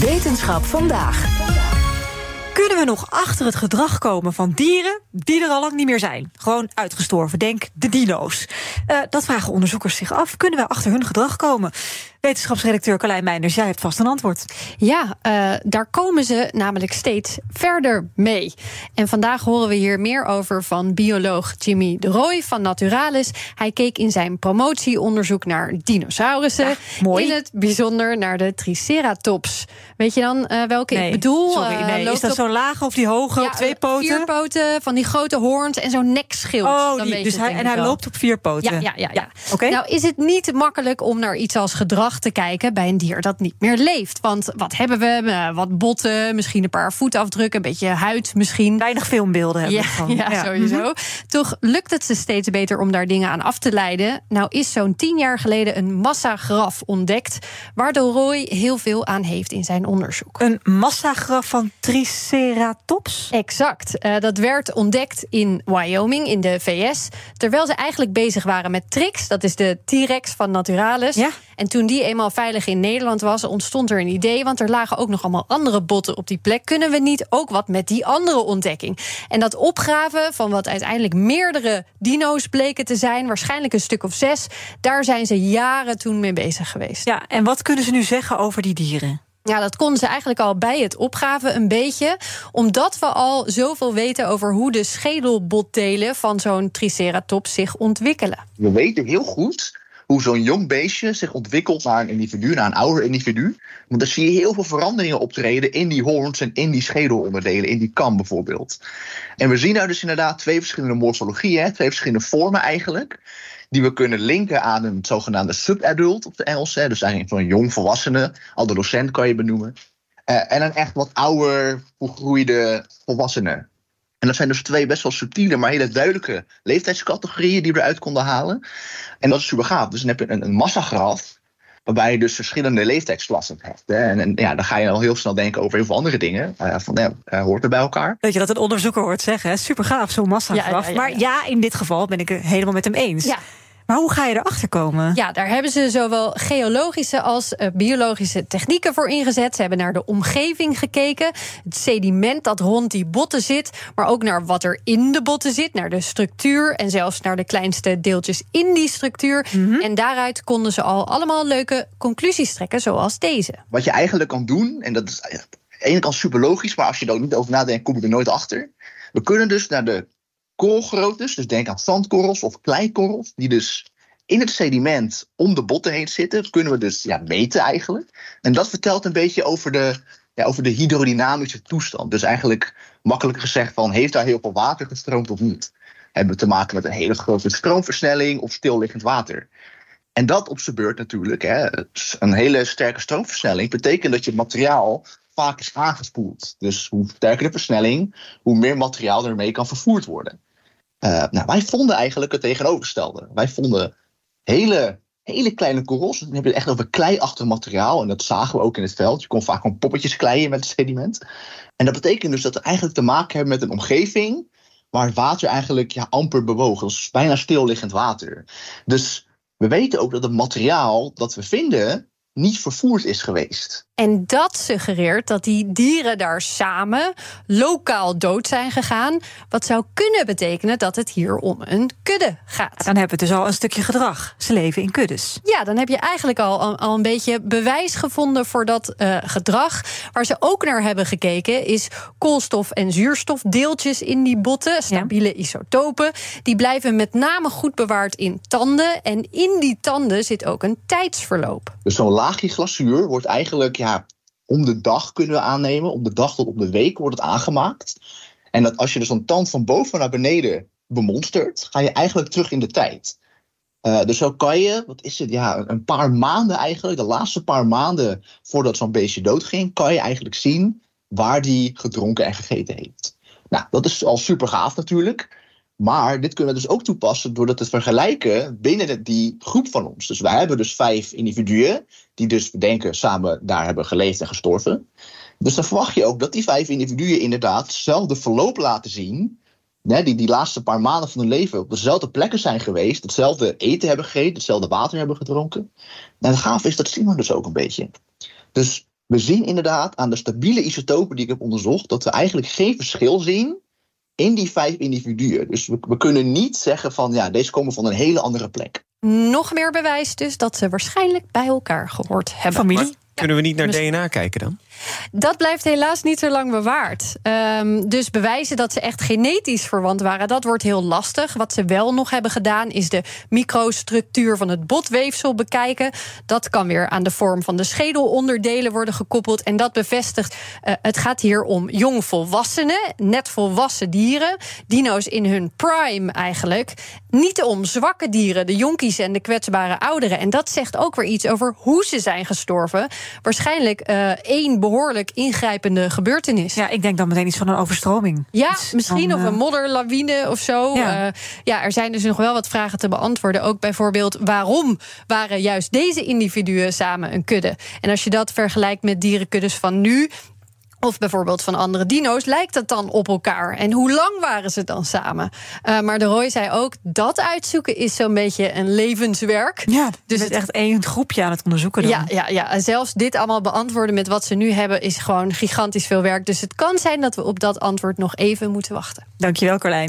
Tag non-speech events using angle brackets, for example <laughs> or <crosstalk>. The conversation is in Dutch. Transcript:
Wetenschap vandaag. Kunnen we nog achter het gedrag komen van dieren die er al lang niet meer zijn? Gewoon uitgestorven, denk de dino's. Uh, dat vragen onderzoekers zich af. Kunnen we achter hun gedrag komen? Wetenschapsredacteur Carlijn Meinders, jij hebt vast een antwoord. Ja, uh, daar komen ze namelijk steeds verder mee. En vandaag horen we hier meer over van bioloog Jimmy de Roy van Naturalis. Hij keek in zijn promotieonderzoek naar dinosaurussen. Ja, mooi. In het bijzonder naar de Triceratops. Weet je dan uh, welke nee, ik bedoel? Sorry, nee. Is dat zo laag of die hoge ja, op twee poten? Vier poten, van die grote hoorns en zo'n nekschild. Oh, dan die, weet dus hij, en hij loopt op vier poten. Ja, ja, ja. ja. Oké. Nou is het niet makkelijk om naar iets als gedrag te kijken bij een dier dat niet meer leeft. Want wat hebben we? Uh, wat botten, misschien een paar voetafdrukken, een beetje huid misschien. Weinig filmbeelden hebben Ja, we van. <laughs> ja, sowieso. Toch lukt het ze steeds beter om daar dingen aan af te leiden. Nou is zo'n tien jaar geleden een massagraf ontdekt... waar de Roy heel veel aan heeft in zijn onderzoek. Een massagraf van Triceratops? Exact. Uh, dat werd ontdekt in Wyoming, in de VS... terwijl ze eigenlijk bezig waren met Trix. Dat is de T-Rex van Naturalis. Ja. En toen die eenmaal veilig in Nederland was, ontstond er een idee. Want er lagen ook nog allemaal andere botten op die plek. Kunnen we niet ook wat met die andere ontdekking? En dat opgraven van wat uiteindelijk meerdere dino's bleken te zijn, waarschijnlijk een stuk of zes, daar zijn ze jaren toen mee bezig geweest. Ja, en wat kunnen ze nu zeggen over die dieren? Ja, dat konden ze eigenlijk al bij het opgraven een beetje. Omdat we al zoveel weten over hoe de schedelbotdelen van zo'n Triceratops zich ontwikkelen. We weten heel goed hoe zo'n jong beestje zich ontwikkelt naar een individu, naar een ouder individu. Want dan zie je heel veel veranderingen optreden in die hoorns en in die schedelonderdelen, in die kam bijvoorbeeld. En we zien daar dus inderdaad twee verschillende morfologieën, twee verschillende vormen eigenlijk. Die we kunnen linken aan een zogenaamde subadult op de Engels. Hè, dus eigenlijk zo'n jong volwassene, adolescent kan je benoemen. Uh, en een echt wat ouder, volgroeide volwassene. En dat zijn dus twee best wel subtiele, maar hele duidelijke leeftijdscategorieën die we eruit konden halen. En dat is super gaaf. Dus dan heb je een, een massagraf, waarbij je dus verschillende leeftijdsklassen hebt. Hè. En, en, ja, dan ga je al heel snel denken over heel veel andere dingen. Uh, van, ja, uh, hoort er bij elkaar. Dat je dat een onderzoeker hoort zeggen. Super gaaf, zo'n massagraf. Ja, ja, ja, maar ja, in dit geval ben ik het helemaal met hem eens. Maar hoe ga je erachter komen? Ja, daar hebben ze zowel geologische als uh, biologische technieken voor ingezet. Ze hebben naar de omgeving gekeken, het sediment dat rond die botten zit, maar ook naar wat er in de botten zit, naar de structuur en zelfs naar de kleinste deeltjes in die structuur. Mhm. En daaruit konden ze al allemaal leuke conclusies trekken, zoals deze. Wat je eigenlijk kan doen, en dat is aan de ene kant super logisch, maar als je er ook niet over nadenkt, kom je er nooit achter. We kunnen dus naar de korrelgroottes, dus denk aan zandkorrels of kleikorrels, die dus in het sediment om de botten heen zitten, kunnen we dus ja, meten eigenlijk. En dat vertelt een beetje over de, ja, over de hydrodynamische toestand. Dus eigenlijk makkelijk gezegd van, heeft daar heel veel water gestroomd of niet? Hebben we te maken met een hele grote stroomversnelling of stilliggend water? En dat op zijn beurt natuurlijk, hè, een hele sterke stroomversnelling, betekent dat je materiaal vaak is aangespoeld. Dus hoe sterker de versnelling, hoe meer materiaal ermee kan vervoerd worden. Uh, nou, wij vonden eigenlijk het tegenovergestelde. Wij vonden hele, hele kleine korrels. Dan heb je het echt over kleiachtig materiaal. En dat zagen we ook in het veld. Je kon vaak gewoon poppetjes kleien met het sediment. En dat betekent dus dat we eigenlijk te maken hebben met een omgeving waar het water eigenlijk ja, amper bewoog. Dat is bijna stilliggend water. Dus we weten ook dat het materiaal dat we vinden niet vervoerd is geweest. En dat suggereert dat die dieren daar samen lokaal dood zijn gegaan. Wat zou kunnen betekenen dat het hier om een kudde gaat. Dan hebben we dus al een stukje gedrag. Ze leven in kuddes. Ja, dan heb je eigenlijk al, al een beetje bewijs gevonden voor dat uh, gedrag. Waar ze ook naar hebben gekeken is koolstof- en zuurstofdeeltjes in die botten. Stabiele ja. isotopen. Die blijven met name goed bewaard in tanden. En in die tanden zit ook een tijdsverloop. Dus zo'n laagje glazuur wordt eigenlijk... Ja, om de dag kunnen we aannemen. Om de dag tot om de week wordt het aangemaakt. En dat als je dus een tand van boven naar beneden bemonstert, ga je eigenlijk terug in de tijd. Uh, dus zo kan je, wat is het, ja, een paar maanden eigenlijk, de laatste paar maanden voordat zo'n beestje doodging, kan je eigenlijk zien waar die gedronken en gegeten heeft. Nou, dat is al super gaaf natuurlijk. Maar dit kunnen we dus ook toepassen doordat het vergelijken binnen die groep van ons. Dus wij hebben dus vijf individuen die dus we denken samen daar hebben geleefd en gestorven. Dus dan verwacht je ook dat die vijf individuen inderdaad hetzelfde verloop laten zien. Die die laatste paar maanden van hun leven op dezelfde plekken zijn geweest. Hetzelfde eten hebben gegeten, hetzelfde water hebben gedronken. En het gaaf is, dat zien we dus ook een beetje. Dus we zien inderdaad aan de stabiele isotopen die ik heb onderzocht, dat we eigenlijk geen verschil zien in die vijf individuen. Dus we, we kunnen niet zeggen van ja, deze komen van een hele andere plek. Nog meer bewijs dus dat ze waarschijnlijk bij elkaar gehoord hebben. Familie? Kunnen we niet naar DNA kijken dan? Dat blijft helaas niet zo lang bewaard. Um, dus bewijzen dat ze echt genetisch verwant waren, dat wordt heel lastig. Wat ze wel nog hebben gedaan, is de microstructuur van het botweefsel bekijken. Dat kan weer aan de vorm van de schedelonderdelen worden gekoppeld. En dat bevestigt, uh, het gaat hier om jongvolwassenen, net volwassen dieren. Dino's in hun prime eigenlijk. Niet om zwakke dieren, de jonkies en de kwetsbare ouderen. En dat zegt ook weer iets over hoe ze zijn gestorven. Waarschijnlijk uh, één behoorlijk ingrijpende gebeurtenis. Ja, ik denk dan meteen iets van een overstroming. Ja, iets misschien van, of een eh, modderlawine of zo. Ja. Uh, ja, er zijn dus nog wel wat vragen te beantwoorden. Ook bijvoorbeeld waarom waren juist deze individuen samen een kudde? En als je dat vergelijkt met dierenkuddes van nu, of bijvoorbeeld van andere dino's, lijkt het dan op elkaar? En hoe lang waren ze dan samen? Uh, maar de Roy zei ook, dat uitzoeken is zo'n beetje een levenswerk. Ja, dus het is echt één groepje aan het onderzoeken dan. Ja, ja, ja, en zelfs dit allemaal beantwoorden met wat ze nu hebben... is gewoon gigantisch veel werk. Dus het kan zijn dat we op dat antwoord nog even moeten wachten. Dankjewel, Carlijn.